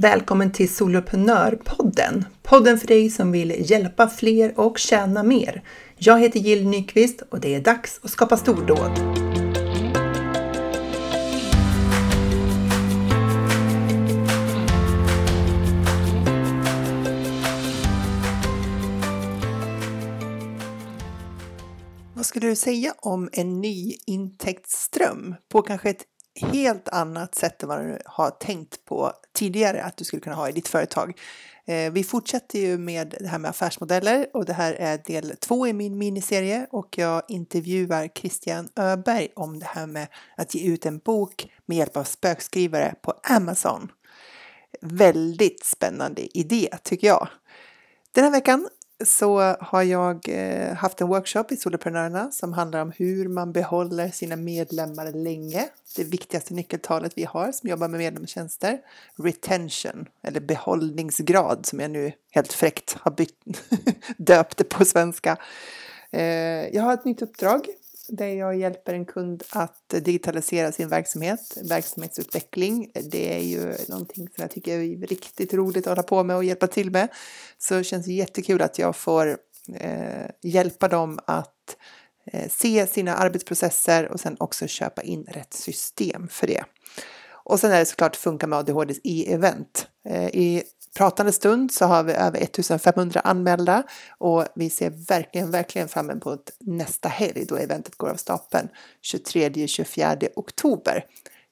Välkommen till Soloprenörpodden! Podden för dig som vill hjälpa fler och tjäna mer. Jag heter Jill Nyqvist och det är dags att skapa stordåd. Vad skulle du säga om en ny intäktsström på kanske ett helt annat sätt än vad du har tänkt på tidigare att du skulle kunna ha i ditt företag. Eh, vi fortsätter ju med det här med affärsmodeller och det här är del två i min miniserie och jag intervjuar Christian Öberg om det här med att ge ut en bok med hjälp av spökskrivare på Amazon. Väldigt spännande idé tycker jag. Den här veckan så har jag eh, haft en workshop i Soloprenörerna som handlar om hur man behåller sina medlemmar länge. Det viktigaste nyckeltalet vi har som jobbar med medlemstjänster. Retention, eller behållningsgrad som jag nu helt fräckt har bytt, döpt det på svenska. Eh, jag har ett nytt uppdrag där jag hjälper en kund att digitalisera sin verksamhet, verksamhetsutveckling. Det är ju någonting som jag tycker är riktigt roligt att hålla på med och hjälpa till med. Så det känns jättekul att jag får eh, hjälpa dem att eh, se sina arbetsprocesser och sen också köpa in rätt system för det. Och sen är det såklart Funka med adhd i event. Eh, I pratande stund så har vi över 1500 anmälda och vi ser verkligen, verkligen fram emot nästa helg då eventet går av stapeln 23-24 oktober.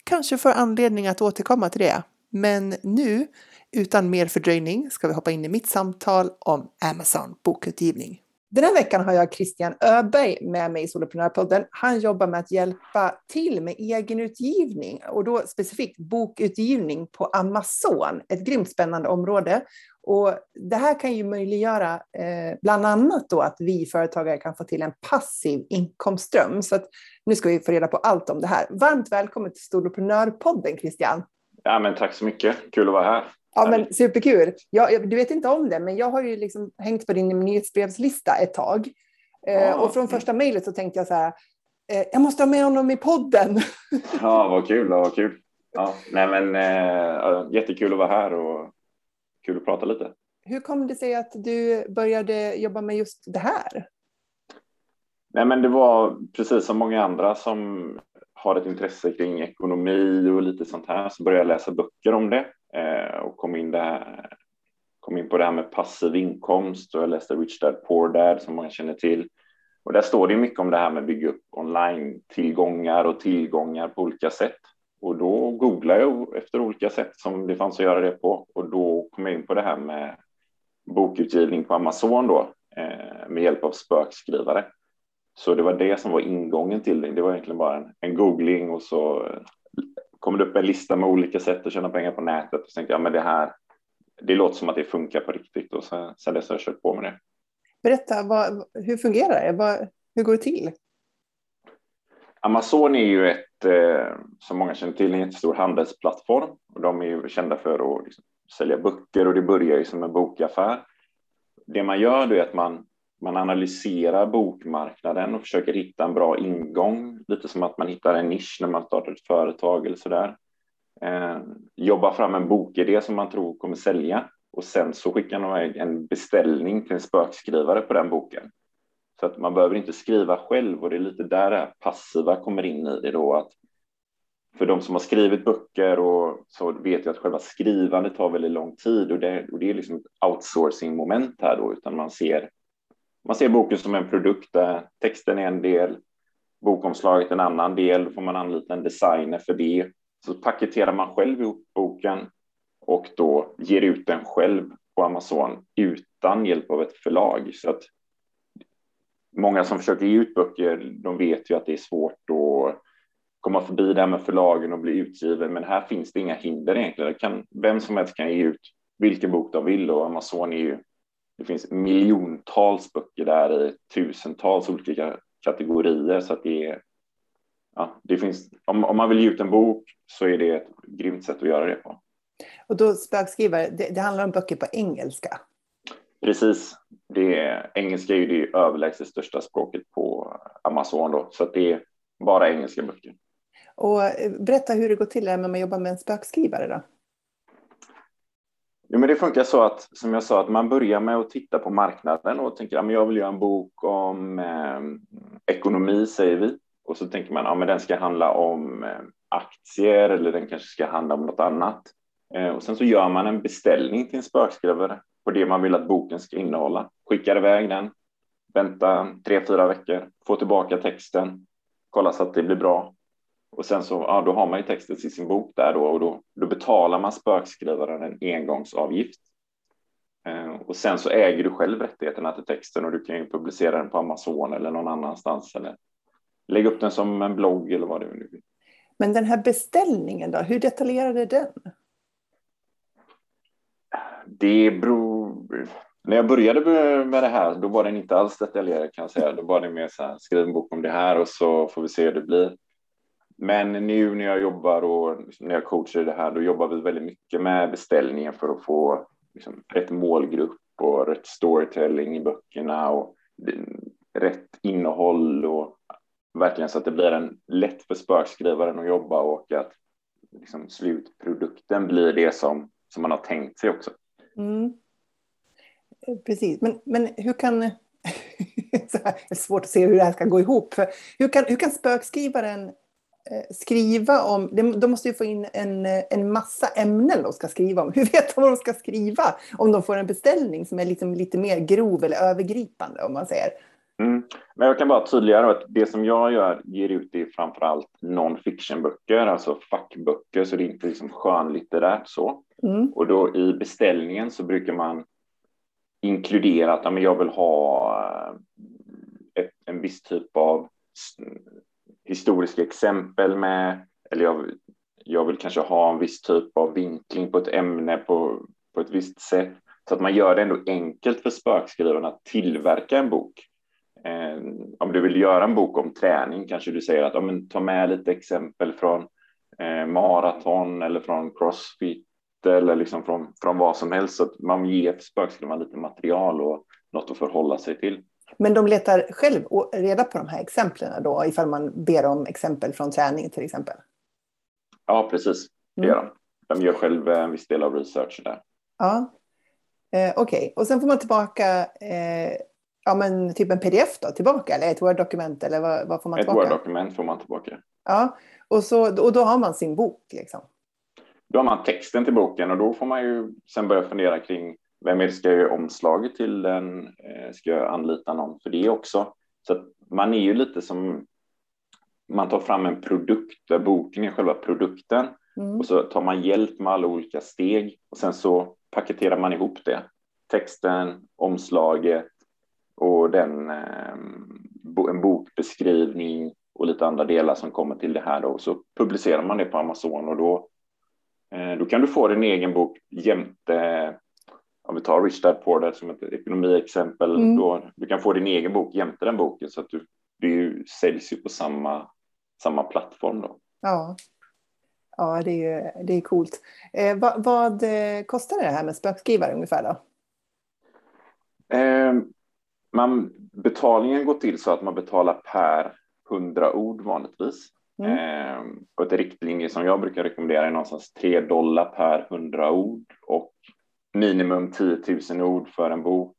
Kanske får anledning att återkomma till det, men nu utan mer fördröjning ska vi hoppa in i mitt samtal om Amazon bokutgivning. Den här veckan har jag Christian Öberg med mig i Soloprenörpodden. Han jobbar med att hjälpa till med egenutgivning och då specifikt bokutgivning på Amazon. Ett grymt spännande område. Och det här kan ju möjliggöra eh, bland annat då att vi företagare kan få till en passiv inkomstström. Så att nu ska vi få reda på allt om det här. Varmt välkommen till Soloprenörpodden Christian. Ja, men tack så mycket. Kul att vara här. Ja, men superkul. Jag, du vet inte om det, men jag har ju liksom hängt på din nyhetsbrevslista ett tag. Eh, och från första mejlet så tänkte jag så här, eh, jag måste ha med honom i podden. Ja, vad kul, vad kul. Ja, nej men eh, jättekul att vara här och kul att prata lite. Hur kom det sig att du började jobba med just det här? Nej, men det var precis som många andra som har ett intresse kring ekonomi och lite sånt här så började jag läsa böcker om det Eh, och kom in, där, kom in på det här med passiv inkomst och jag läste Rich Dad Poor Dad som många känner till. Och där står det mycket om det här med att bygga upp online-tillgångar och tillgångar på olika sätt. Och då googlade jag efter olika sätt som det fanns att göra det på och då kom jag in på det här med bokutgivning på Amazon då eh, med hjälp av spökskrivare. Så det var det som var ingången till det. Det var egentligen bara en, en googling och så kommer det upp en lista med olika sätt att tjäna pengar på nätet och så tänkte jag men det här, det låter som att det funkar på riktigt och sen, sen dess har jag kört på med det. Berätta, vad, hur fungerar det? Vad, hur går det till? Amazon är ju ett, eh, som många känner till, en jättestor handelsplattform och de är ju kända för att liksom, sälja böcker och det börjar ju som en bokaffär. Det man gör då är att man man analyserar bokmarknaden och försöker hitta en bra ingång, lite som att man hittar en nisch när man startar ett företag eller sådär. Eh, jobba fram en bokidé som man tror kommer sälja och sen så skickar man en beställning till en spökskrivare på den boken. Så att man behöver inte skriva själv och det är lite där det här passiva kommer in i det då att för de som har skrivit böcker och så vet jag att själva skrivandet tar väldigt lång tid och det, och det är liksom ett outsourcing moment här då utan man ser man ser boken som en produkt där texten är en del, bokomslaget en annan del, då får man anlita en designer för det. Så paketerar man själv ihop boken och då ger ut den själv på Amazon utan hjälp av ett förlag. Så att många som försöker ge ut böcker, de vet ju att det är svårt att komma förbi det här med förlagen och bli utgiven, men här finns det inga hinder egentligen. Det kan, vem som helst kan ge ut vilken bok de vill och Amazon är ju det finns miljontals böcker där i tusentals olika kategorier så att det är ja, det finns, om, om man vill ge ut en bok så är det ett grymt sätt att göra det på. Och då spökskrivare, det, det handlar om böcker på engelska? Precis. Det är, engelska är ju det överlägset största språket på Amazon då, så det är bara engelska böcker. Och eh, berätta hur det går till när man jobbar med en spökskrivare då? Jo, men det funkar så att, som jag sa, att man börjar med att titta på marknaden och tänker att jag vill göra en bok om eh, ekonomi, säger vi. Och så tänker man att ja, den ska handla om eh, aktier eller den kanske ska handla om något annat. Eh, och sen så gör man en beställning till en spökskrivare på det man vill att boken ska innehålla. Skickar iväg den, vänta tre, fyra veckor, få tillbaka texten, kolla så att det blir bra. Och sen så, ja, då har man ju texten i sin bok där då och då, då betalar man spökskrivaren en engångsavgift. Eh, och sen så äger du själv rättigheterna till texten och du kan ju publicera den på Amazon eller någon annanstans eller lägga upp den som en blogg eller vad det nu vill. Men den här beställningen då, hur detaljerad är den? Det beror... När jag började med det här, då var den inte alls detaljerad kan jag säga. Då var det mer så här, skriv en bok om det här och så får vi se hur det blir. Men nu när jag jobbar och när jag coachar i det här, då jobbar vi väldigt mycket med beställningen för att få liksom, rätt målgrupp och rätt storytelling i böckerna och rätt innehåll och verkligen så att det blir en lätt för spökskrivaren att jobba och att liksom, slutprodukten blir det som, som man har tänkt sig också. Mm. Precis, men, men hur kan... det är svårt att se hur det här ska gå ihop. För hur, kan, hur kan spökskrivaren skriva om, de måste ju få in en, en massa ämnen de ska skriva om. Hur vet de vad de ska skriva om de får en beställning som är liksom lite mer grov eller övergripande om man säger? Mm. Men jag kan bara tydliggöra att det som jag gör ger ut är framför allt non-fiction-böcker, alltså fackböcker, så det är inte liksom skönlitterärt så. Mm. Och då i beställningen så brukar man inkludera att ja, jag vill ha eh, ett, en viss typ av historiska exempel med, eller jag, jag vill kanske ha en viss typ av vinkling på ett ämne på, på ett visst sätt. Så att man gör det ändå enkelt för spökskrivaren att tillverka en bok. Eh, om du vill göra en bok om träning kanske du säger att ja, men, ta med lite exempel från eh, maraton eller från crossfit eller liksom från, från vad som helst. Så att man ger spökskrivaren lite material och något att förhålla sig till. Men de letar själv reda på de här exemplen då, ifall man ber om exempel från träning till exempel? Ja, precis. Det gör de. De gör själv en viss del av researchen där. Ja, eh, okej. Okay. Och sen får man tillbaka eh, ja, men typ en pdf då, tillbaka, eller ett Word-dokument, eller vad, vad, får man tillbaka? Ett Word-dokument får man tillbaka. Ja, och, så, och då har man sin bok liksom? Då har man texten till boken och då får man ju sen börja fundera kring vem är det ska göra omslaget till den? Eh, ska jag anlita någon för det också? Så man är ju lite som man tar fram en produkt där boken är själva produkten mm. och så tar man hjälp med alla olika steg och sen så paketerar man ihop det. Texten, omslaget och den eh, en bokbeskrivning och lite andra delar som kommer till det här då så publicerar man det på Amazon och då, eh, då kan du få din egen bok jämte om vi tar Rich Dad Poor Dad som ett ekonomiexempel, mm. då du kan få din egen bok jämte den boken så att du, du säljs ju på samma, samma plattform då. Ja, ja det, är, det är coolt. Eh, vad, vad eh, kostar det här med spökskrivare ungefär då? Eh, man, betalningen går till så att man betalar per hundra ord vanligtvis. Mm. Eh, och ett riktlinje som jag brukar rekommendera är någonstans 3 dollar per hundra ord och minimum 10 000 ord för en bok.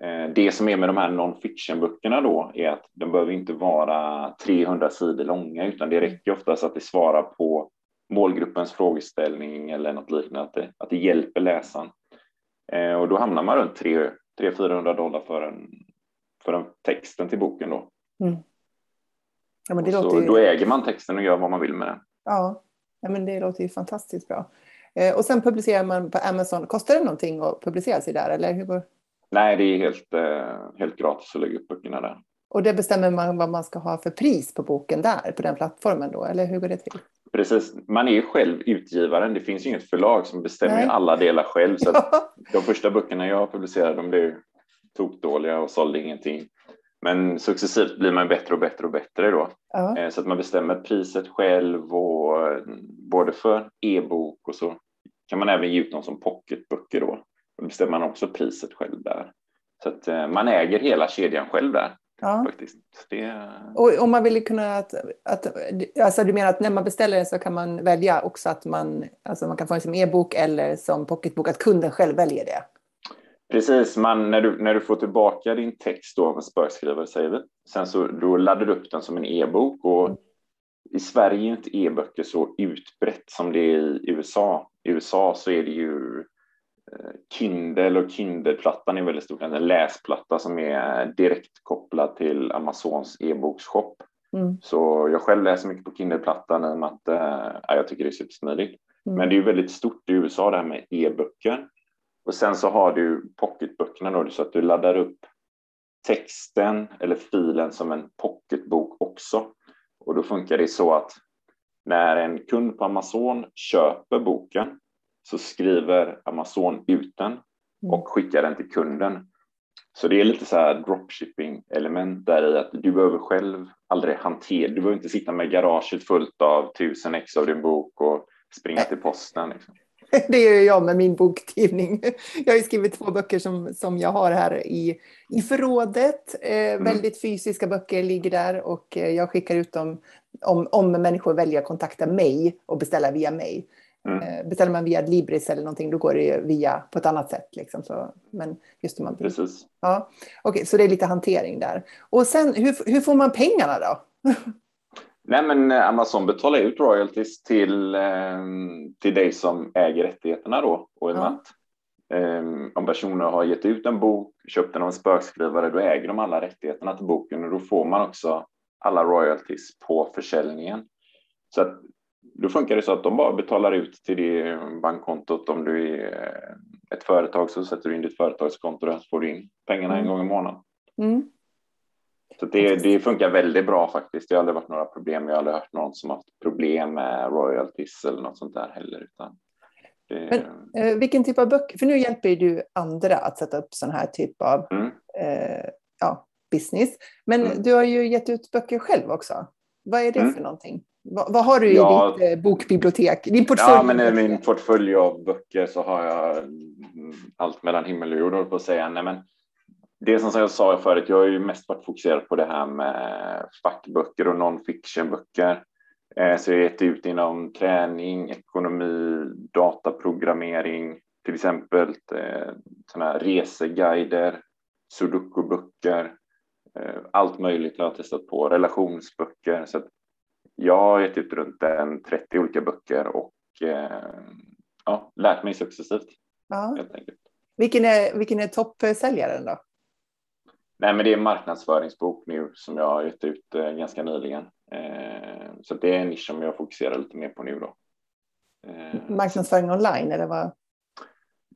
Eh, det som är med de här non-fiction-böckerna då är att de behöver inte vara 300 sidor långa, utan det räcker oftast att det svarar på målgruppens frågeställning eller något liknande, att det, att det hjälper läsaren. Eh, och då hamnar man runt 300-400 dollar för, en, för en texten till boken då. Mm. Ja, men det så, ju... Då äger man texten och gör vad man vill med den. Ja, ja men det låter ju fantastiskt bra. Eh, och sen publicerar man på Amazon. Kostar det någonting att publicera sig där? Eller hur går? Nej, det är helt, eh, helt gratis att lägga upp böckerna där. Och det bestämmer man vad man ska ha för pris på boken där, på den plattformen då? Eller hur går det till? Precis, man är ju själv utgivaren. Det finns ju inget förlag som bestämmer alla delar själv. Så ja. De första böckerna jag publicerade de blev tokdåliga och sålde ingenting. Men successivt blir man bättre och bättre och bättre då. Ja. Eh, så att man bestämmer priset själv och eh, både för e-bok och så kan man även ge ut dem som pocketböcker då. Då bestämmer man också priset själv där. Så att eh, man äger hela kedjan själv där. Ja. Faktiskt. Det... Och om man vill kunna att, att, alltså du menar att när man beställer den så kan man välja också att man, alltså man kan få den som e-bok eller som pocketbok, att kunden själv väljer det? Precis, man, när, du, när du får tillbaka din text då av en spökskrivare säger vi, sen så då laddar du upp den som en e-bok och mm. i Sverige är inte e-böcker så utbrett som det är i USA. I USA så är det ju eh, Kindle och Kindle-plattan är väldigt stort, en läsplatta som är direkt kopplad till Amazons e-boksshop. Mm. Så jag själv läser mycket på Kindle-plattan i och med att äh, jag tycker det är supersmidigt. Mm. Men det är väldigt stort i USA det här med e-böcker. Och sen så har du pocketböckerna då, så att du laddar upp texten eller filen som en pocketbok också. Och då funkar det så att när en kund på Amazon köper boken så skriver Amazon ut den mm. och skickar den till kunden. Så det är lite så här dropshipping element där i att du behöver själv aldrig hantera, du behöver inte sitta med garaget fullt av tusen ex av din bok och springa till posten. Liksom. Det gör jag med min boktidning. Jag har skrivit två böcker som, som jag har här i, i förrådet. Eh, mm. Väldigt fysiska böcker ligger där och eh, jag skickar ut dem om, om människor väljer att kontakta mig och beställa via mig. Mm. Eh, beställer man via Libris eller någonting då går det via på ett annat sätt. Liksom. Så, men just man, Precis. Ja, okay, så det är lite hantering där. Och sen hur, hur får man pengarna då? Nej, men eh, Amazon betalar ut royalties till, eh, till dig som äger rättigheterna då. Och ja. att, eh, om personer har gett ut en bok, köpt den av en spökskrivare, då äger de alla rättigheterna till boken och då får man också alla royalties på försäljningen. Så att, då funkar det så att de bara betalar ut till det bankkontot. Om du är ett företag så sätter du in ditt företagskonto och så får du in pengarna mm. en gång i månaden. Mm. Så det, det funkar väldigt bra faktiskt. Det har aldrig varit några problem. Jag har aldrig hört någon som haft problem med royalties eller något sånt där heller. Utan det... Men, eh, vilken typ av böcker? För nu hjälper du andra att sätta upp sån här typ av mm. eh, ja, business. Men mm. du har ju gett ut böcker själv också. Vad är det mm. för någonting? Vad, vad, har du i ja, ditt eh, bokbibliotek? Din portfölj? Ja, men i min portfölj av böcker så har jag mm, allt mellan himmel och jord, på att säga. Nej, men det som jag sa förut, jag har ju mest varit fokuserad på det här med fackböcker och non-fiction-böcker. Eh, så jag har gett ut inom träning, ekonomi, dataprogrammering, till exempel eh, här reseguider, sudoku-böcker, eh, allt möjligt har jag testat på, relationsböcker. Så jag har gett ut runt en 30 olika böcker och ja, lärt mig successivt. Ja. Vilken är, vilken är toppsäljaren då? Nej, men det är en marknadsföringsbok nu som jag har gett ut eh, ganska nyligen. Eh, så det är en nisch som jag fokuserar lite mer på nu då. Eh, Marknadsföring online eller vad?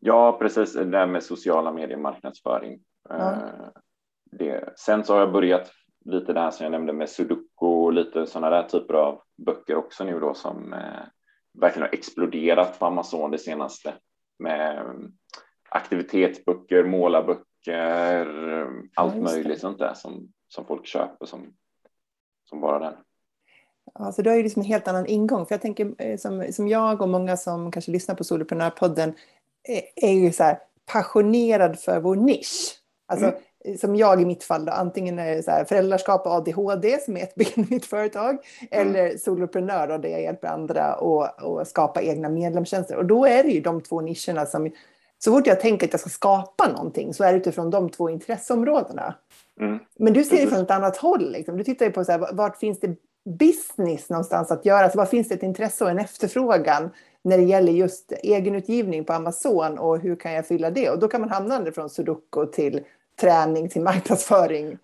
Ja, precis. Det där med sociala medier marknadsföring. Ja. Det. Sen så har jag börjat lite där som jag nämnde med sudoku och lite sådana där typer av böcker också nu då som verkligen har exploderat på Amazon det senaste med aktivitetsböcker, målarböcker böcker, allt möjligt sånt där som, som folk köper som, som bara den. Alltså du har ju liksom en helt annan ingång. För jag tänker eh, som, som jag och många som kanske lyssnar på Soloprenörpodden är, är ju så här passionerad för vår nisch. Alltså, mm. Som jag i mitt fall, då, antingen är det så här, föräldraskap och ADHD som är ett ben i mitt företag, mm. eller soloprenör och där jag hjälper andra att skapa egna medlemstjänster. Och då är det ju de två nischerna som så fort jag tänker att jag ska skapa någonting så är det utifrån de två intresseområdena. Mm. Men du ser det från ett annat håll. Liksom. Du tittar ju på så här, vart finns det business någonstans att göra? Så var finns det ett intresse och en efterfrågan när det gäller just egenutgivning på Amazon och hur kan jag fylla det? Och då kan man hamna från sudoku till träning till marknadsföring.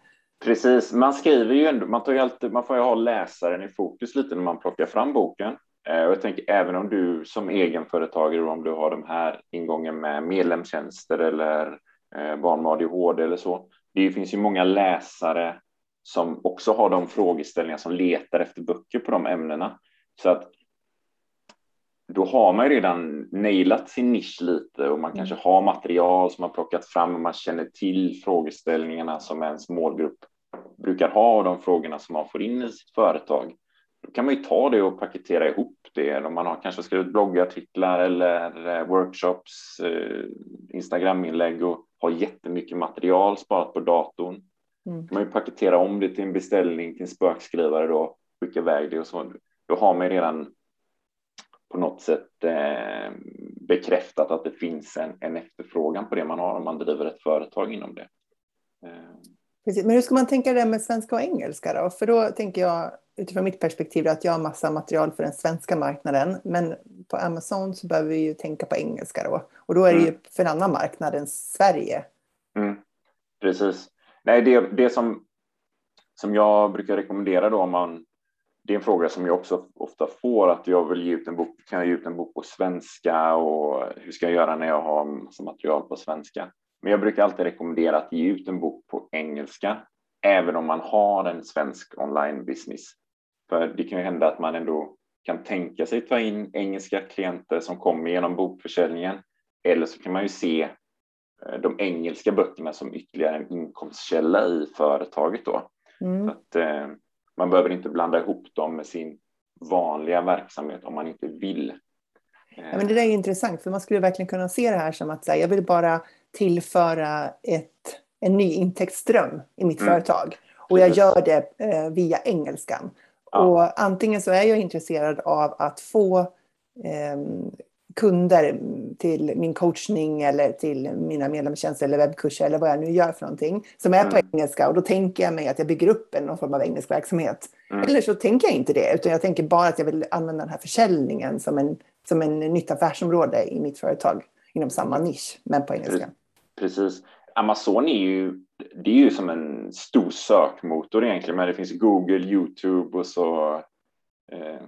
Precis, man skriver ju ändå, man, tar ju alltid, man får ju ha läsaren i fokus lite när man plockar fram boken. Eh, och jag tänker även om du som egenföretagare, om du har de här ingången med medlemstjänster eller eh, barn med ADHD eller så. Det finns ju många läsare som också har de frågeställningar som letar efter böcker på de ämnena. Så att då har man ju redan nailat sin nisch lite och man mm. kanske har material som man plockat fram och man känner till frågeställningarna som ens målgrupp brukar ha och de frågorna som man får in i sitt företag. Då kan man ju ta det och paketera ihop det. Om man har kanske skrivit bloggartiklar eller eh, workshops, eh, Instagraminlägg och har jättemycket material sparat på datorn. Mm. kan man ju paketera om det till en beställning till en spökskrivare då, skicka iväg det och så. Då har man redan på något sätt eh, bekräftat att det finns en, en efterfrågan på det man har om man driver ett företag inom det. Eh. Precis. Men hur ska man tänka det med svenska och engelska då? För då tänker jag utifrån mitt perspektiv att jag har massa material för den svenska marknaden. Men på Amazon så behöver vi ju tänka på engelska då. Och då är det mm. ju för en annan marknad än Sverige. Mm. Precis. Nej, det, det som, som jag brukar rekommendera då om man det är en fråga som jag också ofta får att jag vill ge ut en bok. Kan jag ge ut en bok på svenska och hur ska jag göra när jag har massa material på svenska? Men jag brukar alltid rekommendera att ge ut en bok på engelska, även om man har en svensk online business. För det kan ju hända att man ändå kan tänka sig ta in engelska klienter som kommer genom bokförsäljningen. Eller så kan man ju se eh, de engelska böckerna som ytterligare en inkomstkälla i företaget då. Mm. Att, eh, man behöver inte blanda ihop dem med sin vanliga verksamhet om man inte vill. Ja, men det där är intressant, för man skulle verkligen kunna se det här som att här, jag vill bara tillföra ett, en ny intäktsström i mitt mm. företag. Och jag gör det eh, via engelskan. Ja. Och antingen så är jag intresserad av att få eh, kunder till min coachning eller till mina medlemstjänster eller webbkurser eller vad jag nu gör för någonting som är på mm. engelska och då tänker jag mig att jag bygger upp en någon form av engelsk verksamhet. Mm. Eller så tänker jag inte det utan jag tänker bara att jag vill använda den här försäljningen som en, som en nytt affärsområde i mitt företag inom samma nisch men på engelska. Precis. Amazon är ju, det är ju som en stor sökmotor egentligen men det finns Google, Youtube och så eh,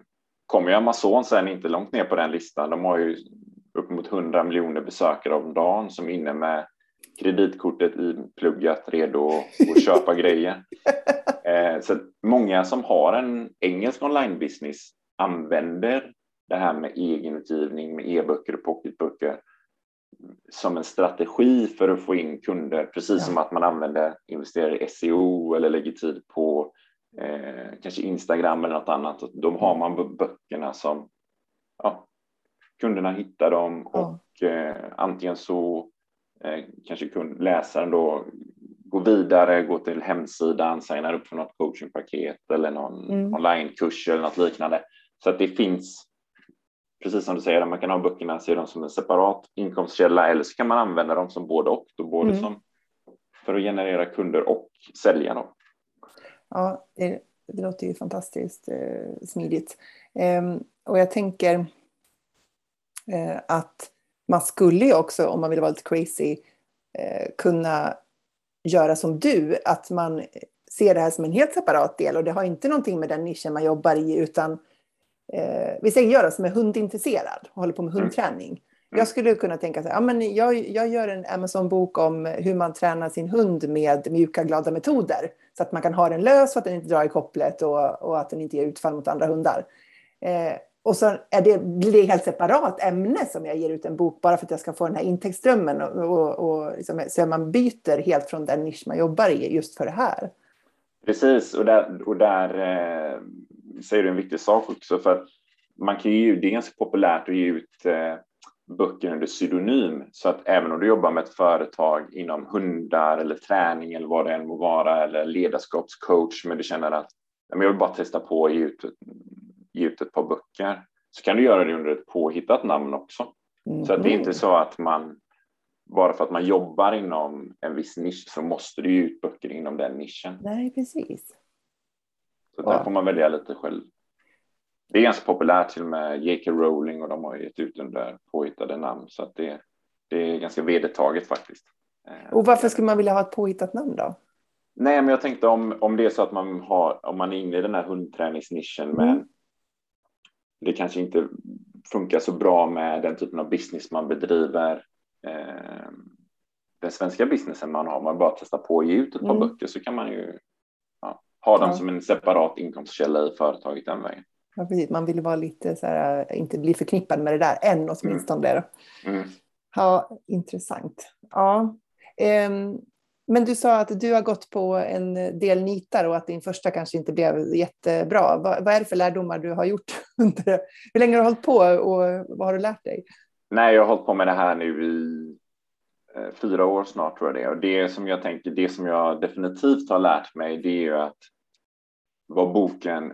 kommer ju Amazon sen inte långt ner på den listan. De har ju uppemot 100 miljoner besökare om dagen som är inne med kreditkortet i pluggat redo att köpa grejer. Eh, så många som har en engelsk online-business använder det här med egenutgivning med e-böcker och pocketböcker som en strategi för att få in kunder, precis ja. som att man använder, investerar i SEO eller lägger tid på eh, kanske Instagram eller något annat. Då har man böckerna som ja, kunderna hittar dem ja. och eh, antingen så eh, kanske kund, läsaren då går vidare, går till hemsidan, signar upp för något coachingpaket eller någon mm. onlinekurs eller något liknande. Så att det finns, precis som du säger, man kan ha böckerna, se dem som en separat inkomstkälla eller så kan man använda dem som både och, då både mm. som för att generera kunder och sälja dem. Ja, det, det låter ju fantastiskt eh, smidigt. Eh, och jag tänker eh, att man skulle ju också, om man vill vara lite crazy, eh, kunna göra som du, att man ser det här som en helt separat del och det har inte någonting med den nischen man jobbar i utan eh, vi säger jag som är hundintresserad och håller på med mm. hundträning. Jag skulle kunna tänka så här, ja, men jag, jag gör en Amazon-bok om hur man tränar sin hund med mjuka, glada metoder. Så att man kan ha den lös så att den inte drar i kopplet och, och att den inte ger utfall mot andra hundar. Eh, och så är det, blir det helt separat ämne som jag ger ut en bok bara för att jag ska få den här intäktsströmmen. Och, och, och liksom, så man byter helt från den nisch man jobbar i just för det här. Precis, och där, och där eh, säger du en viktig sak också. för att man kan ju, Det är ganska populärt att ge ut eh, böcker under pseudonym. Så att även om du jobbar med ett företag inom hundar eller träning eller vad det än må vara eller ledarskapscoach men du känner att jag vill bara testa på att ge ut, ge ut ett par böcker så kan du göra det under ett påhittat namn också. Mm. Så att det är inte mm. så att man bara för att man jobbar inom en viss nisch så måste du ge ut böcker inom den nischen. Nej, precis. Så där får man välja lite själv det är ganska populärt till och med J.K. Rowling och de har gett ut under påhittade namn så att det, det är ganska vedertaget faktiskt. Och varför skulle man vilja ha ett påhittat namn då? Nej, men jag tänkte om, om det är så att man har, om man är inne i den här hundträningsnischen mm. men det kanske inte funkar så bra med den typen av business man bedriver. Eh, den svenska businessen man har, man bara testar på att ge ut ett par mm. böcker så kan man ju ja, ha dem ja. som en separat inkomstkälla i företaget den vägen. Ja, precis. Man vill vara lite så här, inte bli förknippad med det där än åtminstone. Mm. Mm. Ja, intressant. Ja. Um, men du sa att du har gått på en del nitar och att din första kanske inte blev jättebra. Vad, vad är det för lärdomar du har gjort? Under, hur länge har du hållit på och vad har du lärt dig? Nej, jag har hållit på med det här nu i eh, fyra år snart tror jag det är. Och det som jag tänker, det som jag definitivt har lärt mig, det är ju att vad boken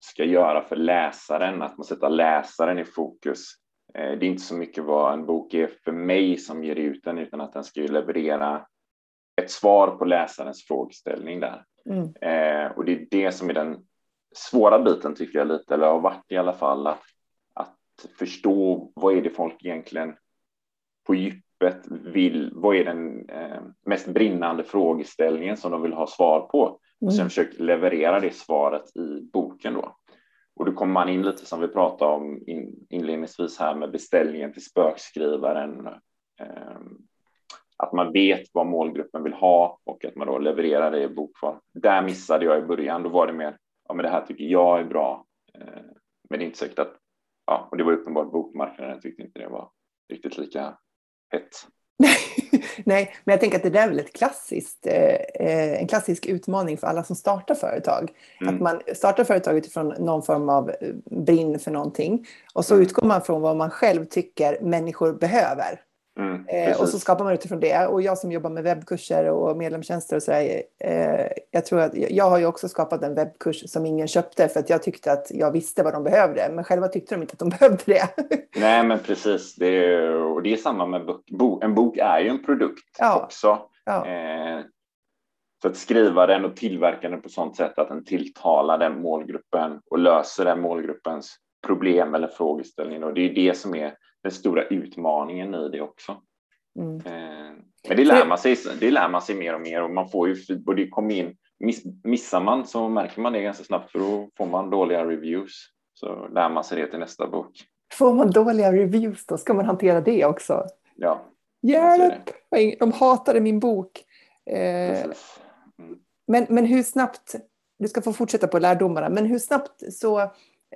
ska göra för läsaren, att man sätter läsaren i fokus. Det är inte så mycket vad en bok är för mig som ger ut den, utan att den ska leverera ett svar på läsarens frågeställning där. Mm. Eh, och det är det som är den svåra biten tycker jag lite, eller har varit i alla fall, att, att förstå vad är det folk egentligen på djupet vill, vad är den eh, mest brinnande frågeställningen som de vill ha svar på. Och sen försöka leverera det svaret i boken då. Och då kommer man in lite som vi pratade om in, inledningsvis här med beställningen till spökskrivaren. Eh, att man vet vad målgruppen vill ha och att man då levererar det i bokform. Där missade jag i början. Då var det mer, ja men det här tycker jag är bra. Eh, men det är inte säkert att, ja, och det var uppenbart bokmarknaden tyckte inte det var riktigt lika hett. Nej, men jag tänker att det där är väl ett klassiskt, eh, en klassisk utmaning för alla som startar företag. Mm. Att man startar företag utifrån någon form av eh, brinn för någonting och så mm. utgår man från vad man själv tycker människor behöver. Mm, eh, och så skapar man utifrån det. Och jag som jobbar med webbkurser och medlemstjänster och så där, eh, jag tror att jag har ju också skapat en webbkurs som ingen köpte för att jag tyckte att jag visste vad de behövde. Men själva tyckte de inte att de behövde det. Nej, men precis. Det är, och det är samma med bok. En bok är ju en produkt ja. också. Ja. Eh, så att skriva den och tillverka den på sånt sätt att den tilltalar den målgruppen och löser den målgruppens problem eller frågeställning. Och det är det som är den stora utmaningen i det också. Mm. Eh, men det lär, man sig, det lär man sig mer och mer och man får ju och det kommer in. Miss, missar man så märker man det ganska snabbt för då får man dåliga reviews. Så lär man sig det till nästa bok. Får man dåliga reviews då ska man hantera det också. Ja. Hjälp! De hatade min bok. Eh, mm. men, men hur snabbt, du ska få fortsätta på lärdomarna, men hur snabbt så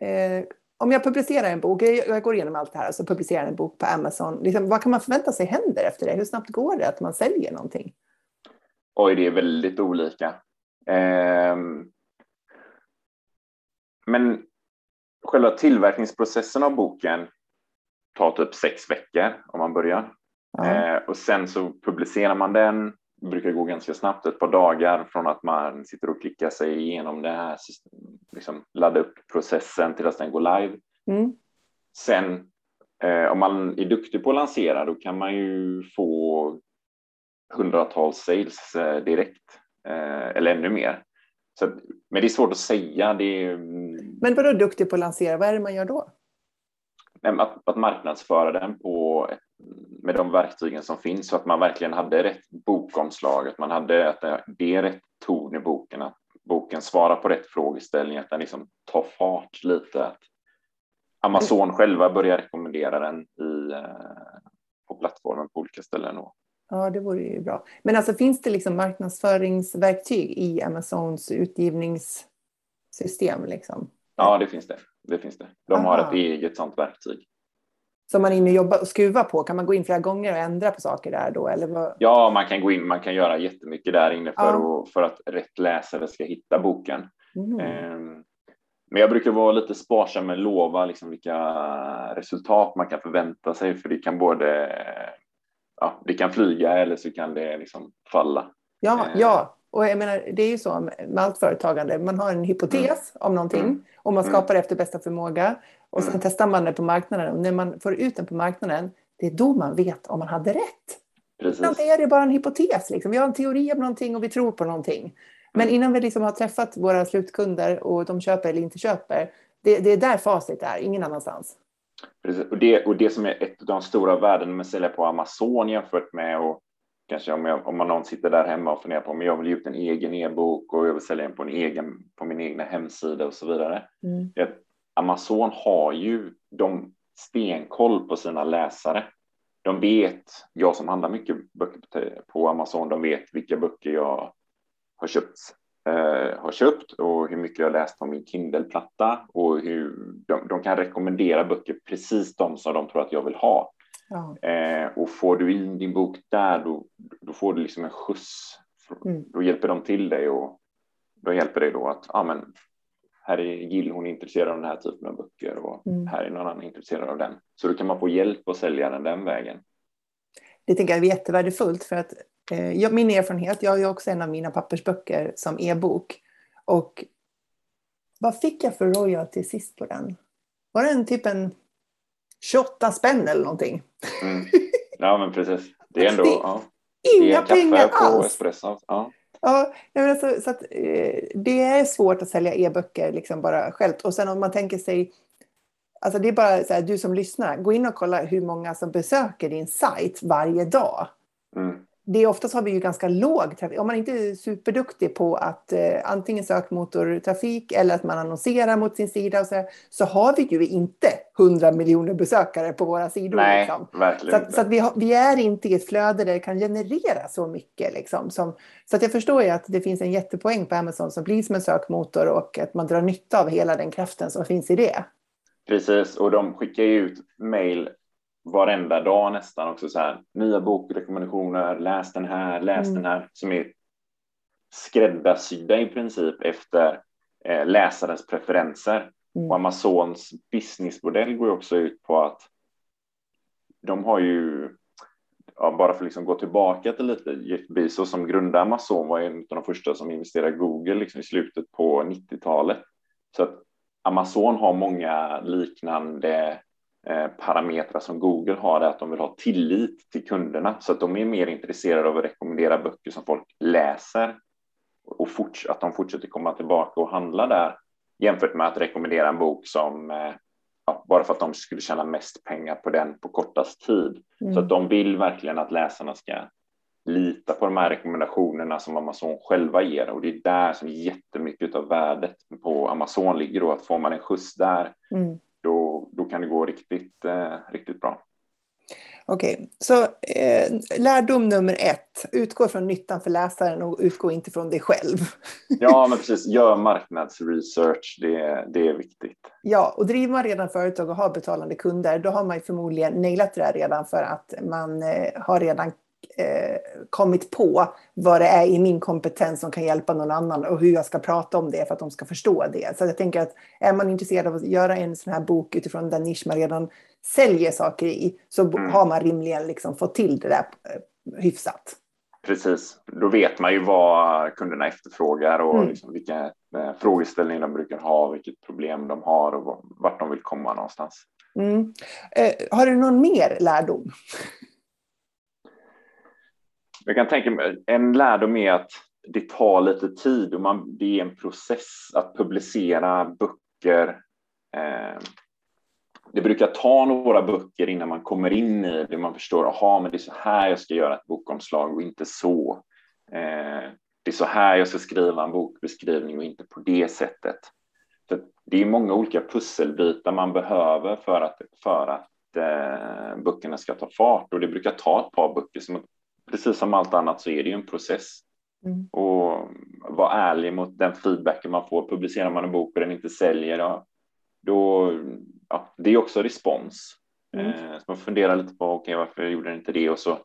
eh, om jag publicerar en bok, jag går igenom allt det här, så publicerar en bok på Amazon. Liksom, vad kan man förvänta sig händer efter det? Hur snabbt går det att man säljer någonting? Oj, det är väldigt olika. Eh, men själva tillverkningsprocessen av boken tar typ sex veckor om man börjar. Eh, och sen så publicerar man den. Brukar gå ganska snabbt, ett par dagar från att man sitter och klickar sig igenom det här, liksom ladda upp processen till att den går live. Mm. Sen eh, om man är duktig på att lansera, då kan man ju få hundratals sales eh, direkt eh, eller ännu mer. Så, men det är svårt att säga. Det är, men vadå duktig på att lansera? Vad är det man gör då? Att, att marknadsföra den på med de verktygen som finns så att man verkligen hade rätt bokomslag, att man hade att det är rätt ton i boken, att boken svarar på rätt frågeställning, att den liksom tar fart lite. Att Amazon själva börjar rekommendera den i, eh, på plattformen på olika ställen. Ja, det vore ju bra. Men alltså finns det liksom marknadsföringsverktyg i Amazons utgivningssystem? Liksom? Ja, det finns det. det, finns det. De Aha. har ett eget sådant verktyg som man är inne och jobbar och skruvar på? Kan man gå in flera gånger och ändra på saker där då? Eller vad? Ja, man kan gå in, man kan göra jättemycket där inne för, ja. att, för att rätt läsare ska hitta boken. Mm. Um, men jag brukar vara lite sparsam med att lova liksom vilka resultat man kan förvänta sig, för det kan både ja, det kan flyga eller så kan det liksom falla. Ja, uh, ja, och jag menar, det är ju så med allt företagande. Man har en hypotes mm. om någonting mm. och man skapar mm. efter bästa förmåga. Och sen mm. testar man det på marknaden. Och när man får ut den på marknaden, det är då man vet om man hade rätt. Precis. Ibland är det bara en hypotes. Liksom. Vi har en teori om någonting och vi tror på någonting. Men mm. innan vi liksom har träffat våra slutkunder och de köper eller inte köper, det, det är där facit är, ingen annanstans. Precis. Och, det, och det som är ett av de stora värdena med att sälja på Amazon jämfört med och kanske om, jag, om man någon sitter där hemma och funderar på om jag vill ge ut en egen e-bok och jag vill sälja den på, en egen, på min egna hemsida och så vidare. Mm. Amazon har ju de stenkoll på sina läsare. De vet, jag som handlar mycket böcker på Amazon, de vet vilka böcker jag har köpt, eh, har köpt och hur mycket jag läst på min Kindle-platta och hur de, de, kan rekommendera böcker precis de som de tror att jag vill ha. Ja. Eh, och får du in din bok där, då, då får du liksom en skjuts. Mm. Då hjälper de till dig och då hjälper det då att ja, men, här är Jill, hon är intresserad av den här typen av böcker och mm. här är någon annan intresserad av den. Så då kan man få hjälp att sälja den den vägen. det tänker jag är jättevärdefullt för att eh, jag, min erfarenhet, jag har ju också en av mina pappersböcker som e-bok. Och vad fick jag för royalty sist på den? Var det en typ en 28 spänn eller någonting? Mm. Ja, men precis. Det är ändå... Det- ja. Inga Det är pengar alls! espresso. Ja. Ja, men alltså, så att, eh, det är svårt att sälja e-böcker liksom bara självt. Och sen om man tänker sig, alltså det är bara så här, du som lyssnar, gå in och kolla hur många som besöker din sajt varje dag. Mm. Det är oftast har vi ju ganska låg trafik. Om man inte är superduktig på att eh, antingen sökmotortrafik eller att man annonserar mot sin sida och så, här, så har vi ju inte 100 miljoner besökare på våra sidor. Nej, liksom. Så, verkligen att, så att vi, har, vi är inte i ett flöde där det kan generera så mycket. Liksom, som, så att jag förstår ju att det finns en jättepoäng på Amazon som blir som en sökmotor och att man drar nytta av hela den kraften som finns i det. Precis, och de skickar ju ut mejl varenda dag nästan också så här. Nya bokrekommendationer, läs den här, läs Mm. den här, som är skräddarsydda i princip efter eh, läsarens preferenser. Mm. Och Amazons businessmodell går ju också ut på att de har ju, ja, bara för att liksom gå tillbaka till lite, Jeff Bezos som grundade Amazon var en av de första som investerade i Google liksom i slutet på 90-talet. Så att Amazon har många liknande parametrar som Google har, är att de vill ha tillit till kunderna så att de är mer intresserade av att rekommendera böcker som folk läser och forts- att de fortsätter komma tillbaka och handla där jämfört med att rekommendera en bok som eh, ja, bara för att de skulle tjäna mest pengar på den på kortast tid. Mm. Så att de vill verkligen att läsarna ska lita på de här rekommendationerna som Amazon själva ger och det är där som jättemycket av värdet på Amazon ligger och att får man en skjuts där Mm. Då, då kan det gå riktigt, eh, riktigt bra. Okej, så eh, lärdom nummer ett. Utgå från nyttan för läsaren och utgå inte från dig själv. Ja, men precis. Gör marknadsresearch. Det, det är viktigt. Ja, och driver man redan företag och har betalande kunder, då har man förmodligen nailat det där redan för att man eh, har redan eh, kommit på vad det är i min kompetens som kan hjälpa någon annan och hur jag ska prata om det för att de ska förstå det. Så jag tänker att är man intresserad av att göra en sån här bok utifrån den nisch man redan säljer saker i, så Mm. har man rimligen liksom fått till det där eh, hyfsat. Precis. Då vet man ju vad kunderna efterfrågar och Mm. liksom vilka eh, frågeställningar de brukar ha, vilket problem de har och var- vart de vill komma någonstans. Mm. Eh, har du någon mer lärdom? Jag kan tänka mig, en lärdom är att det tar lite tid och man, det är en process att publicera böcker. Eh, det brukar ta några böcker innan man kommer in i det. Man förstår, aha, men det är så här jag ska göra ett bokomslag och inte så. Eh, det är så här jag ska skriva en bokbeskrivning och inte på det sättet. Så det är många olika pusselbitar man behöver för att, för att eh, böckerna ska ta fart och det brukar ta ett par böcker. Som, precis som allt annat så är det ju en process. Mm. Och vara ärlig mot den feedbacken man får. Publicerar man en bok och den inte säljer, ja, då, ja, det är också respons. Mm. Eh, så man funderar lite på, okej, varför gjorde den inte det? Och så,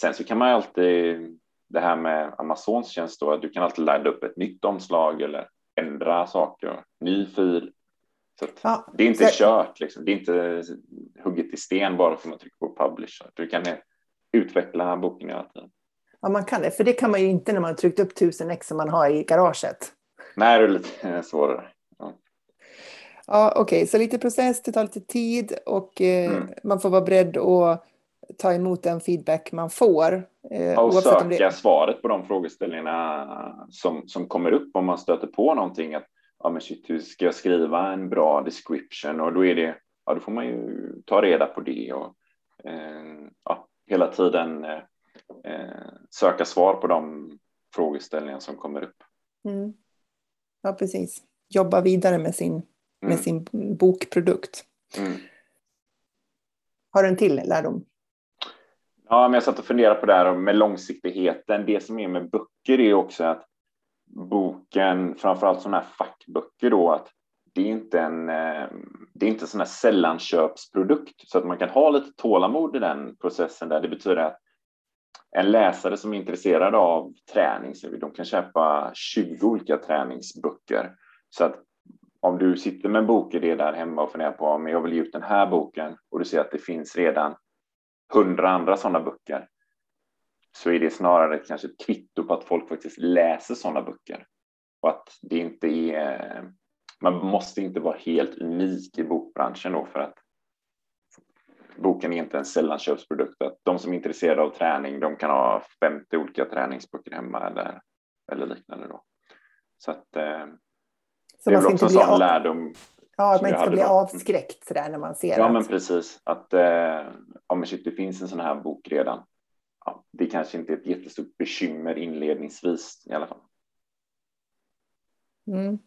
sen så kan man ju alltid, det här med Amazons tjänst då, att du kan alltid ladda upp ett nytt omslag eller ändra saker, ny fil. Så Ja, det är inte så- kört, liksom. det är inte hugget i sten bara för att man trycker på publish. Du kan utveckla boken hela tiden. Ja, man kan det. För det kan man ju inte när man har tryckt upp tusen ex som man har i garaget. Nej, det är lite svårare. Ja, okej, så lite process, det tar lite tid och eh, Mm. man får vara beredd att ta emot den feedback man får. Eh, och söka det... svaret på de frågeställningarna som, som kommer upp om man stöter på någonting. Att, ja, men shit, hur ska jag skriva en bra description? Och då är det, ja, då får man ju ta reda på det och eh, ja, hela tiden eh, eh, söka svar på de frågeställningar som kommer upp. Mm. Ja, precis. Jobba vidare med sin, med Mm. sin bokprodukt. Mm. Har du en till lärdom? Ja, men jag satt och funderade på det här med långsiktigheten. Det som är med böcker är också att boken, framförallt sådana här fackböcker då, att det är inte en, eh, det är inte en sån här sällanköpsprodukt så att man kan ha lite tålamod i den processen där det betyder att en läsare som är intresserad av träning, så de kan köpa 20 olika träningsböcker. Så att om du sitter med en bokidé där hemma och funderar på om jag vill ge ut den här boken och du ser att det finns redan hundra andra sådana böcker, så är det snarare kanske ett kvitto på att folk faktiskt läser sådana böcker. Och att det inte är, eh, man måste inte vara helt unik i bokbranschen då för att boken är inte en sällanköpsprodukt. Att de som är intresserade av träning, de kan ha 50 olika träningsböcker hemma eller, eller liknande då. Så att eh, så det är väl också en sån av... lärdom. Ja, att man inte ska bli avskräckt sådär när man ser Ja, att... men precis. Att eh, om det finns en sån här bok redan. Ja, det kanske inte är ett jättestort bekymmer inledningsvis i alla fall. Mm.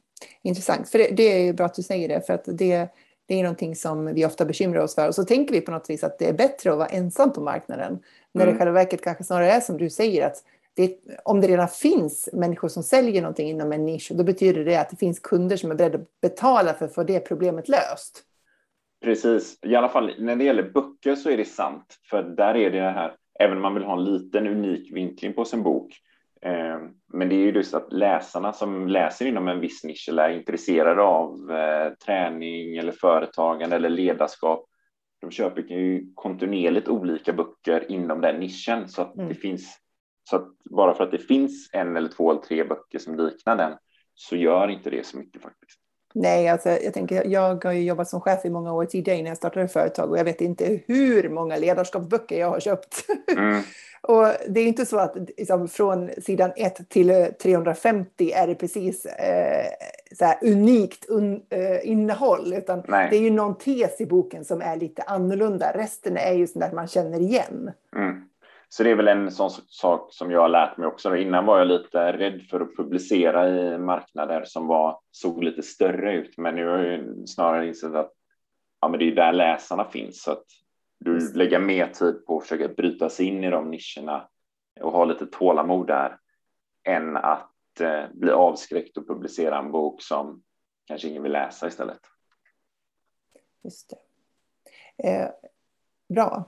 Intressant, för det, det, är bra att du säger det, för att det, det är någonting som vi ofta bekymrar oss för. Och så tänker vi på något vis att det är bättre att vara ensam på marknaden. När mm. det i själva verket kanske snarare är som du säger, att det, om det redan finns människor som säljer någonting inom en nisch, då betyder det att det finns kunder som är beredda att betala för att få det problemet löst. Precis, i alla fall när det gäller böcker så är det sant, för där är det här, även om man vill ha en liten unik vinkling på sin bok, eh, men det är ju just att läsarna som läser inom en viss nisch eller är intresserade av eh, träning eller företagande eller ledarskap, de köper ju kontinuerligt olika böcker inom den nischen så att mm. det finns så att bara för att det finns en eller två eller tre böcker som liknar den så gör inte det så mycket faktiskt. Nej, alltså, jag tänker, jag har ju jobbat som chef i många år tidigare innan jag startade företag och jag vet inte hur många ledarskapsböcker jag har köpt. Mm. och det är inte så att liksom, från sidan 1 till 350 är det precis eh, så här, unikt un, eh, innehåll, utan Nej. det är ju någon tes i boken som är lite annorlunda. Resten är ju sånt där man känner igen. Mm. Så det är väl en sån sak som jag har lärt mig också. Innan var jag lite rädd för att publicera i marknader som var, såg lite större ut, men nu har jag snarare insett att ja, men det är där läsarna finns. Så att du lägger mer tid på att försöka bryta sig in i de nischerna och ha lite tålamod där än att eh, bli avskräckt och publicera en bok som kanske ingen vill läsa istället. Just det. Eh, bra.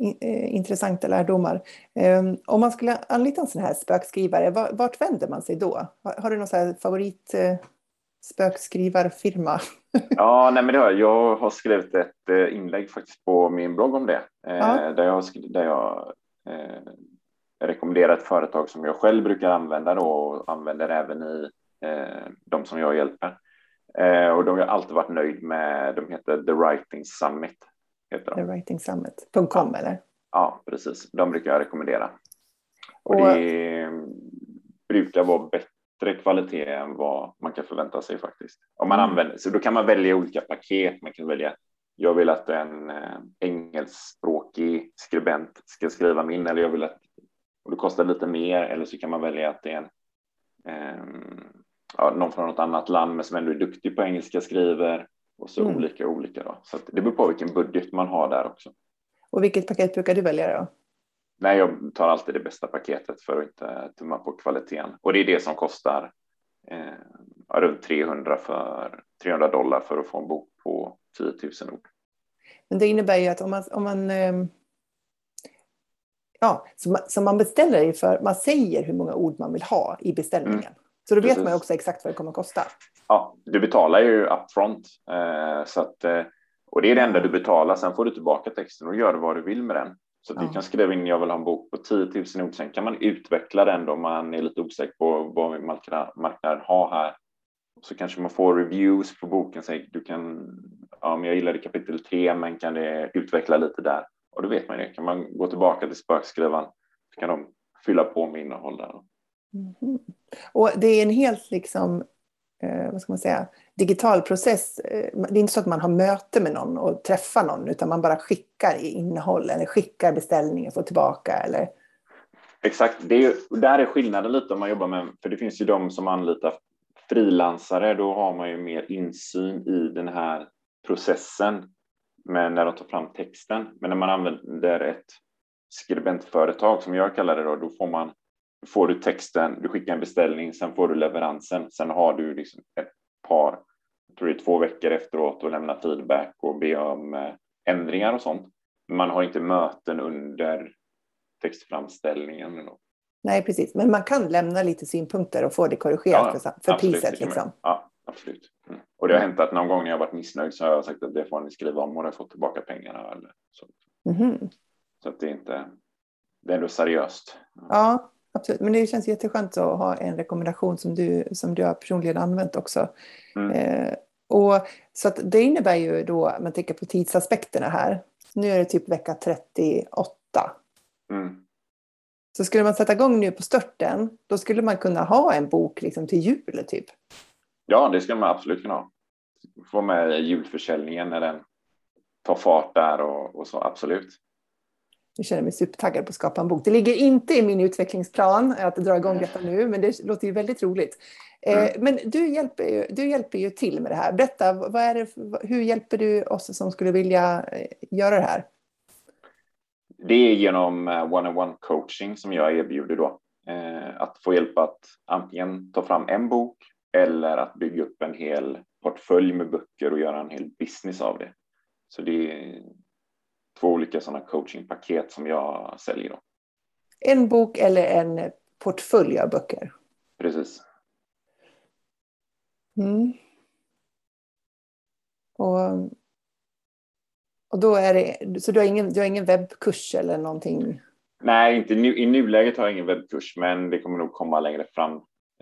Eh, intressanta lärdomar. Ehm, om man skulle anlita en sån här spökskrivare, vart vänder man sig då? Har du någon favorit eh, spökskrivarfirma? Ja, nej men det har jag. Jag har skrivit ett eh, inlägg faktiskt på min blogg om det. Ja. Där jag, där jag eh, rekommenderar ett företag som jag själv brukar använda då, och använder även i eh, de som jag hjälper. Eh, och de har alltid varit nöjd med, de heter The Writing Summit. Heter de. TheWritingSummit.com ja. eller? Ja, precis. De brukar jag rekommendera. Och, och det brukar vara bättre kvalitet än vad man kan förvänta sig faktiskt. Om man mm. använder, så då kan man välja olika paket. Man kan välja jag vill att en eh, engelskspråkig skribent ska skriva min eller jag vill att och det kostar lite mer eller så kan man välja att det är en eh, ja, någon från något annat land men som ändå är duktig på engelska skriver och så mm. olika olika. Då. Så det beror på vilken budget man har där också. Och vilket paket brukar du välja då? Nej, jag tar alltid det bästa paketet för att inte tumma på kvaliteten. Och det är det som kostar eh, runt 300, för, 300 dollar för att få en bok på 10 000 ord. Men det innebär ju att om man, om man eh, ja, så man, beställer för, man säger hur många ord man vill ha i beställningen. Mm. Så då vet Precis. man också exakt vad det kommer att kosta. Ja, du betalar ju upfront. Eh, så att, eh, och det är det enda du betalar. Sen får du tillbaka texten och gör vad du vill med den. Så ja. du kan skriva in jag vill ha en bok på 10 000 ord. Sen kan man utveckla den då man är lite osäker på vad marknaden har här. Så kanske man får reviews på boken. Så du kan, ja, men jag gillade kapitel 3 men kan det utveckla lite där? Och då vet man det. Kan man gå tillbaka till spökskrivaren så kan de fylla på med innehåll där. Mm. Och det är en helt liksom, eh, vad ska man säga, digital process. Eh, det är inte så att man har möte med någon och träffar någon, utan man bara skickar i innehåll eller skickar beställningen och får tillbaka. Eller... Exakt, det är ju, där är skillnaden lite om man jobbar med, för det finns ju de som anlitar frilansare, då har man ju mer insyn i den här processen men när de tar fram texten. Men när man använder ett skribentföretag som jag kallar det då, då får man får du texten, du skickar en beställning, sen får du leveransen. Sen har du liksom ett par, jag tror det är två veckor efteråt och lämna feedback och be om eh, ändringar och sånt. Man har inte möten under textframställningen. Nej, precis. Men man kan lämna lite synpunkter och få det korrigerat ja, för, för priset. Liksom. Ja, absolut. Mm. Och det har hänt att någon gång när jag varit missnöjd så har jag sagt att det får ni skriva om och jag fått tillbaka pengarna. Eller så. Mm. så att det är inte det är ändå seriöst. Ja, absolut. Men det känns jätteskönt att ha en rekommendation som du, som du har personligen använt också. Mm. Eh, och, så det innebär ju då, om man tänker på tidsaspekterna här, nu är det typ vecka 38. Mm. Så skulle man sätta igång nu på störten, då skulle man kunna ha en bok liksom till jul typ. Ja, det skulle man absolut kunna ha. Få med julförsäljningen när den tar fart där och, och så, absolut. Jag känner mig supertaggad på att skapa en bok. Det ligger inte i min utvecklingsplan att dra igång detta nu, men det låter ju väldigt roligt. Eh, mm. Men du hjälper, ju, du hjälper ju till med det här. Berätta, vad är det, hur hjälper du oss som skulle vilja eh, göra det här? Det är genom eh, one-on-one coaching som jag erbjuder då. Att få hjälp att antingen ta fram en bok eller att bygga upp en hel portfölj med böcker och göra en hel business av det. Så det är två olika sådana coachingpaket som jag säljer. Då. En bok eller en portfölj av böcker? Precis. Mm. Och, och då är det, så du har, ingen, du har ingen webbkurs eller någonting? Nej, inte nu, i nuläget har jag ingen webbkurs, men det kommer nog komma längre fram.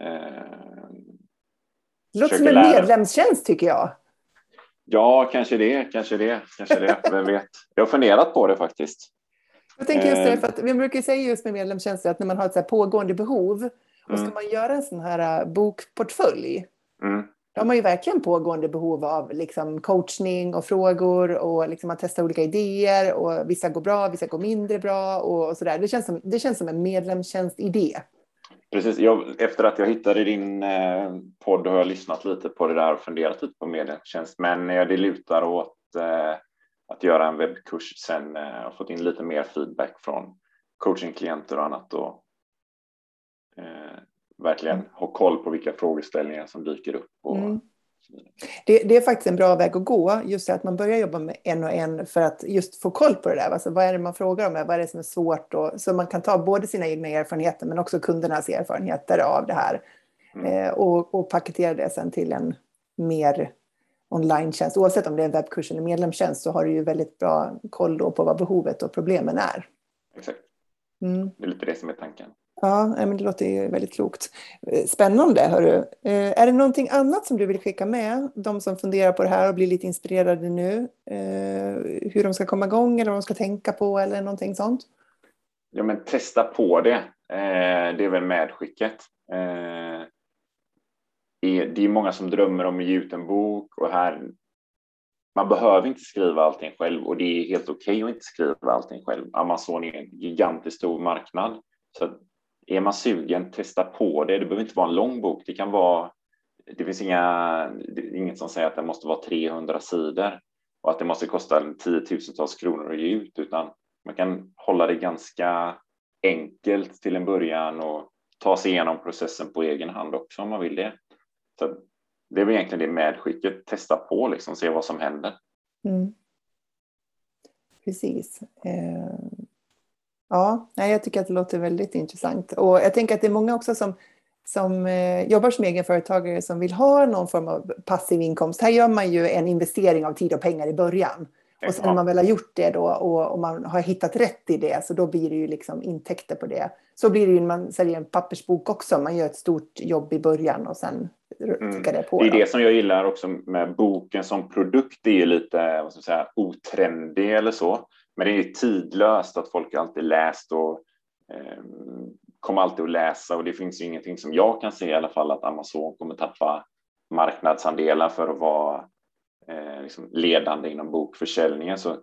Eh, det låter som en medlemstjänst tycker jag. Ja, kanske det, kanske det, kanske det. Vem vet? Jag har funderat på det faktiskt. Jag tänker just det, eh. för att vi brukar säga just med medlemstjänster att när man har ett så pågående behov och ska mm. man göra en sån här äh, bokportfölj, mm. då har man ju verkligen pågående behov av liksom coachning och frågor och liksom att testa olika idéer och vissa går bra, vissa går mindre bra och, och så där. Det känns som, det känns som en medlemstjänstidé. Precis, jag, efter att jag hittade din eh, podd har jag lyssnat lite på det där och funderat lite på medlemstjänst, men eh, det lutar åt eh, att göra en webbkurs sen eh, och fått in lite mer feedback från coachingklienter och annat och eh, verkligen ha koll på vilka frågeställningar som dyker upp. Och, mm. Det, det, är faktiskt en bra väg att gå, just att man börjar jobba med en och en för att just få koll på det där. Alltså, vad är det man frågar om? Vad är det som är svårt? Och, så man kan ta både sina egna erfarenheter men också kundernas erfarenheter av det här. Mm. Eh, och, och paketera det sen till en mer online-tjänst. Oavsett om det är en webbkurs eller medlemstjänst så har du ju väldigt bra koll på vad behovet och problemen är. Exakt. Mm. Det är lite det som är tanken. Ja, men det låter ju väldigt klokt. Eh, spännande, hörru. Eh, är det någonting annat som du vill skicka med de som funderar på det här och blir lite inspirerade nu? Eh, hur de ska komma igång eller vad de ska tänka på eller någonting sånt? Ja, men testa på det. Det är väl medskicket. Det är många som drömmer om att ge ut en bok och här man behöver inte skriva allting själv och det är helt okej okay att inte skriva allting själv. Amazon är en gigantiskt stor marknad. Så är man sugen, testa på det. Det behöver inte vara en lång bok. Det kan vara. Det finns inga, inget som säger att det måste vara 300 sidor och att det måste kosta tiotusentals kronor att ge ut, utan man kan hålla det ganska enkelt till en början och ta sig igenom processen på egen hand också om man vill det. Så det är väl egentligen det medskicket. Testa på, liksom, se vad som händer. Mm. Precis. Eh, Ja, jag tycker att det låter väldigt intressant. Och jag tänker att det är många också som, som eh, jobbar som egenföretagare som vill ha någon form av passiv inkomst. Här gör man ju en investering av tid och pengar i början. Och sen när man väl har gjort det då och, och, man har hittat rätt i det så då blir det ju liksom intäkter på det. Så blir det ju när man säljer en pappersbok också. Man gör ett stort jobb i början och sen mm. det på. Det är då. det som jag gillar också med boken som produkt. Det är ju lite vad ska säga, otrendig eller så. Men det är tidlöst att folk alltid läst och eh, kommer alltid att läsa och det finns ju ingenting som jag kan se i alla fall att Amazon kommer tappa marknadsandelar för att vara eh, liksom ledande inom bokförsäljningen. Så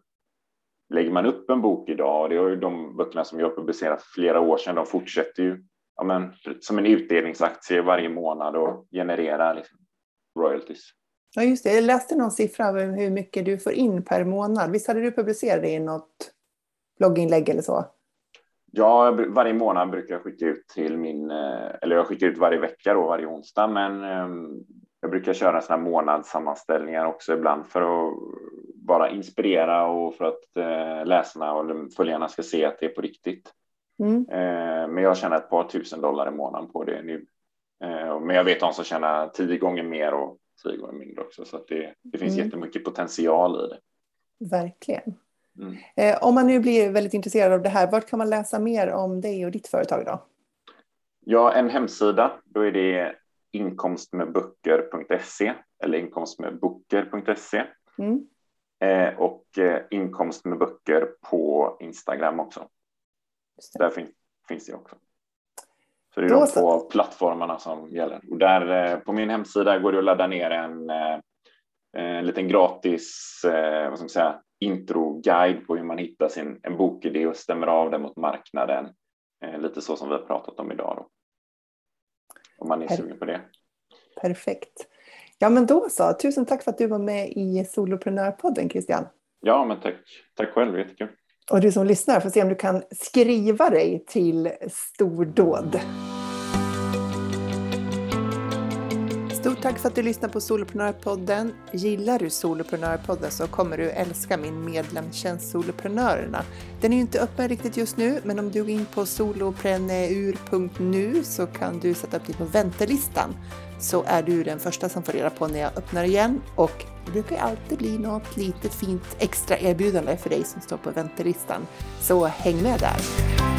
lägger man upp en bok idag, och det har ju de böckerna som jag publicerat för flera år sedan, de fortsätter ju ja, men, som en utdelningsaktie varje månad och genererar liksom, royalties. Ja, just det. Jag läste någon siffra över hur mycket du får in per månad. Visst hade du publicerat det i något blogginlägg eller så? Ja, varje månad brukar jag skicka ut till min, eh, eller jag skickar ut varje vecka då, varje onsdag, men ehm, jag brukar köra sådana månadssammanställningar också ibland för att bara inspirera och för att eh, läsarna och följarna ska se att det är på riktigt. Mm. Eh, men jag tjänar ett par tusen dollar i månaden på det nu. Men jag vet de som tjänar tio gånger mer och tio gånger mindre också. Så det, det finns mm. jättemycket potential i det. Verkligen. Mm. Eh, om man nu blir väldigt intresserad av det här, vart kan man läsa mer om dig och ditt företag då? Ja, en hemsida, då är det inkomstmedböcker.se eller inkomstmedböcker.se mm. eh, och eh, inkomst med böcker på Instagram också. Där fin finns det också. Så det är de två plattformarna som gäller. Och där eh, på min hemsida går det att ladda ner en, eh, en liten gratis eh, vad ska man säga, introguide på hur man hittar sin en bokidé och stämmer av den mot marknaden. Lite så som vi har pratat om idag. Då. Om man är per sugen på det. Perfekt. Ja, men då så. Tusen tack för att du var med i Soloprenörpodden, Christian. Ja, men tack. Tack själv. Jättekul. Och du som lyssnar får se om du kan skriva dig till stordåd. Stort tack för att du lyssnar på Soloprenörpodden. Gillar du Soloprenörpodden så kommer du älska min medlemstjänst Soloprenörerna. Den är ju inte öppen riktigt just nu, men om du går in på solopreneur.nu så kan du sätta upp dig på väntelistan så är du den första som får reda på när jag öppnar igen och det brukar alltid bli något litet fint extra erbjudande för dig som står på väntelistan. Så häng med där!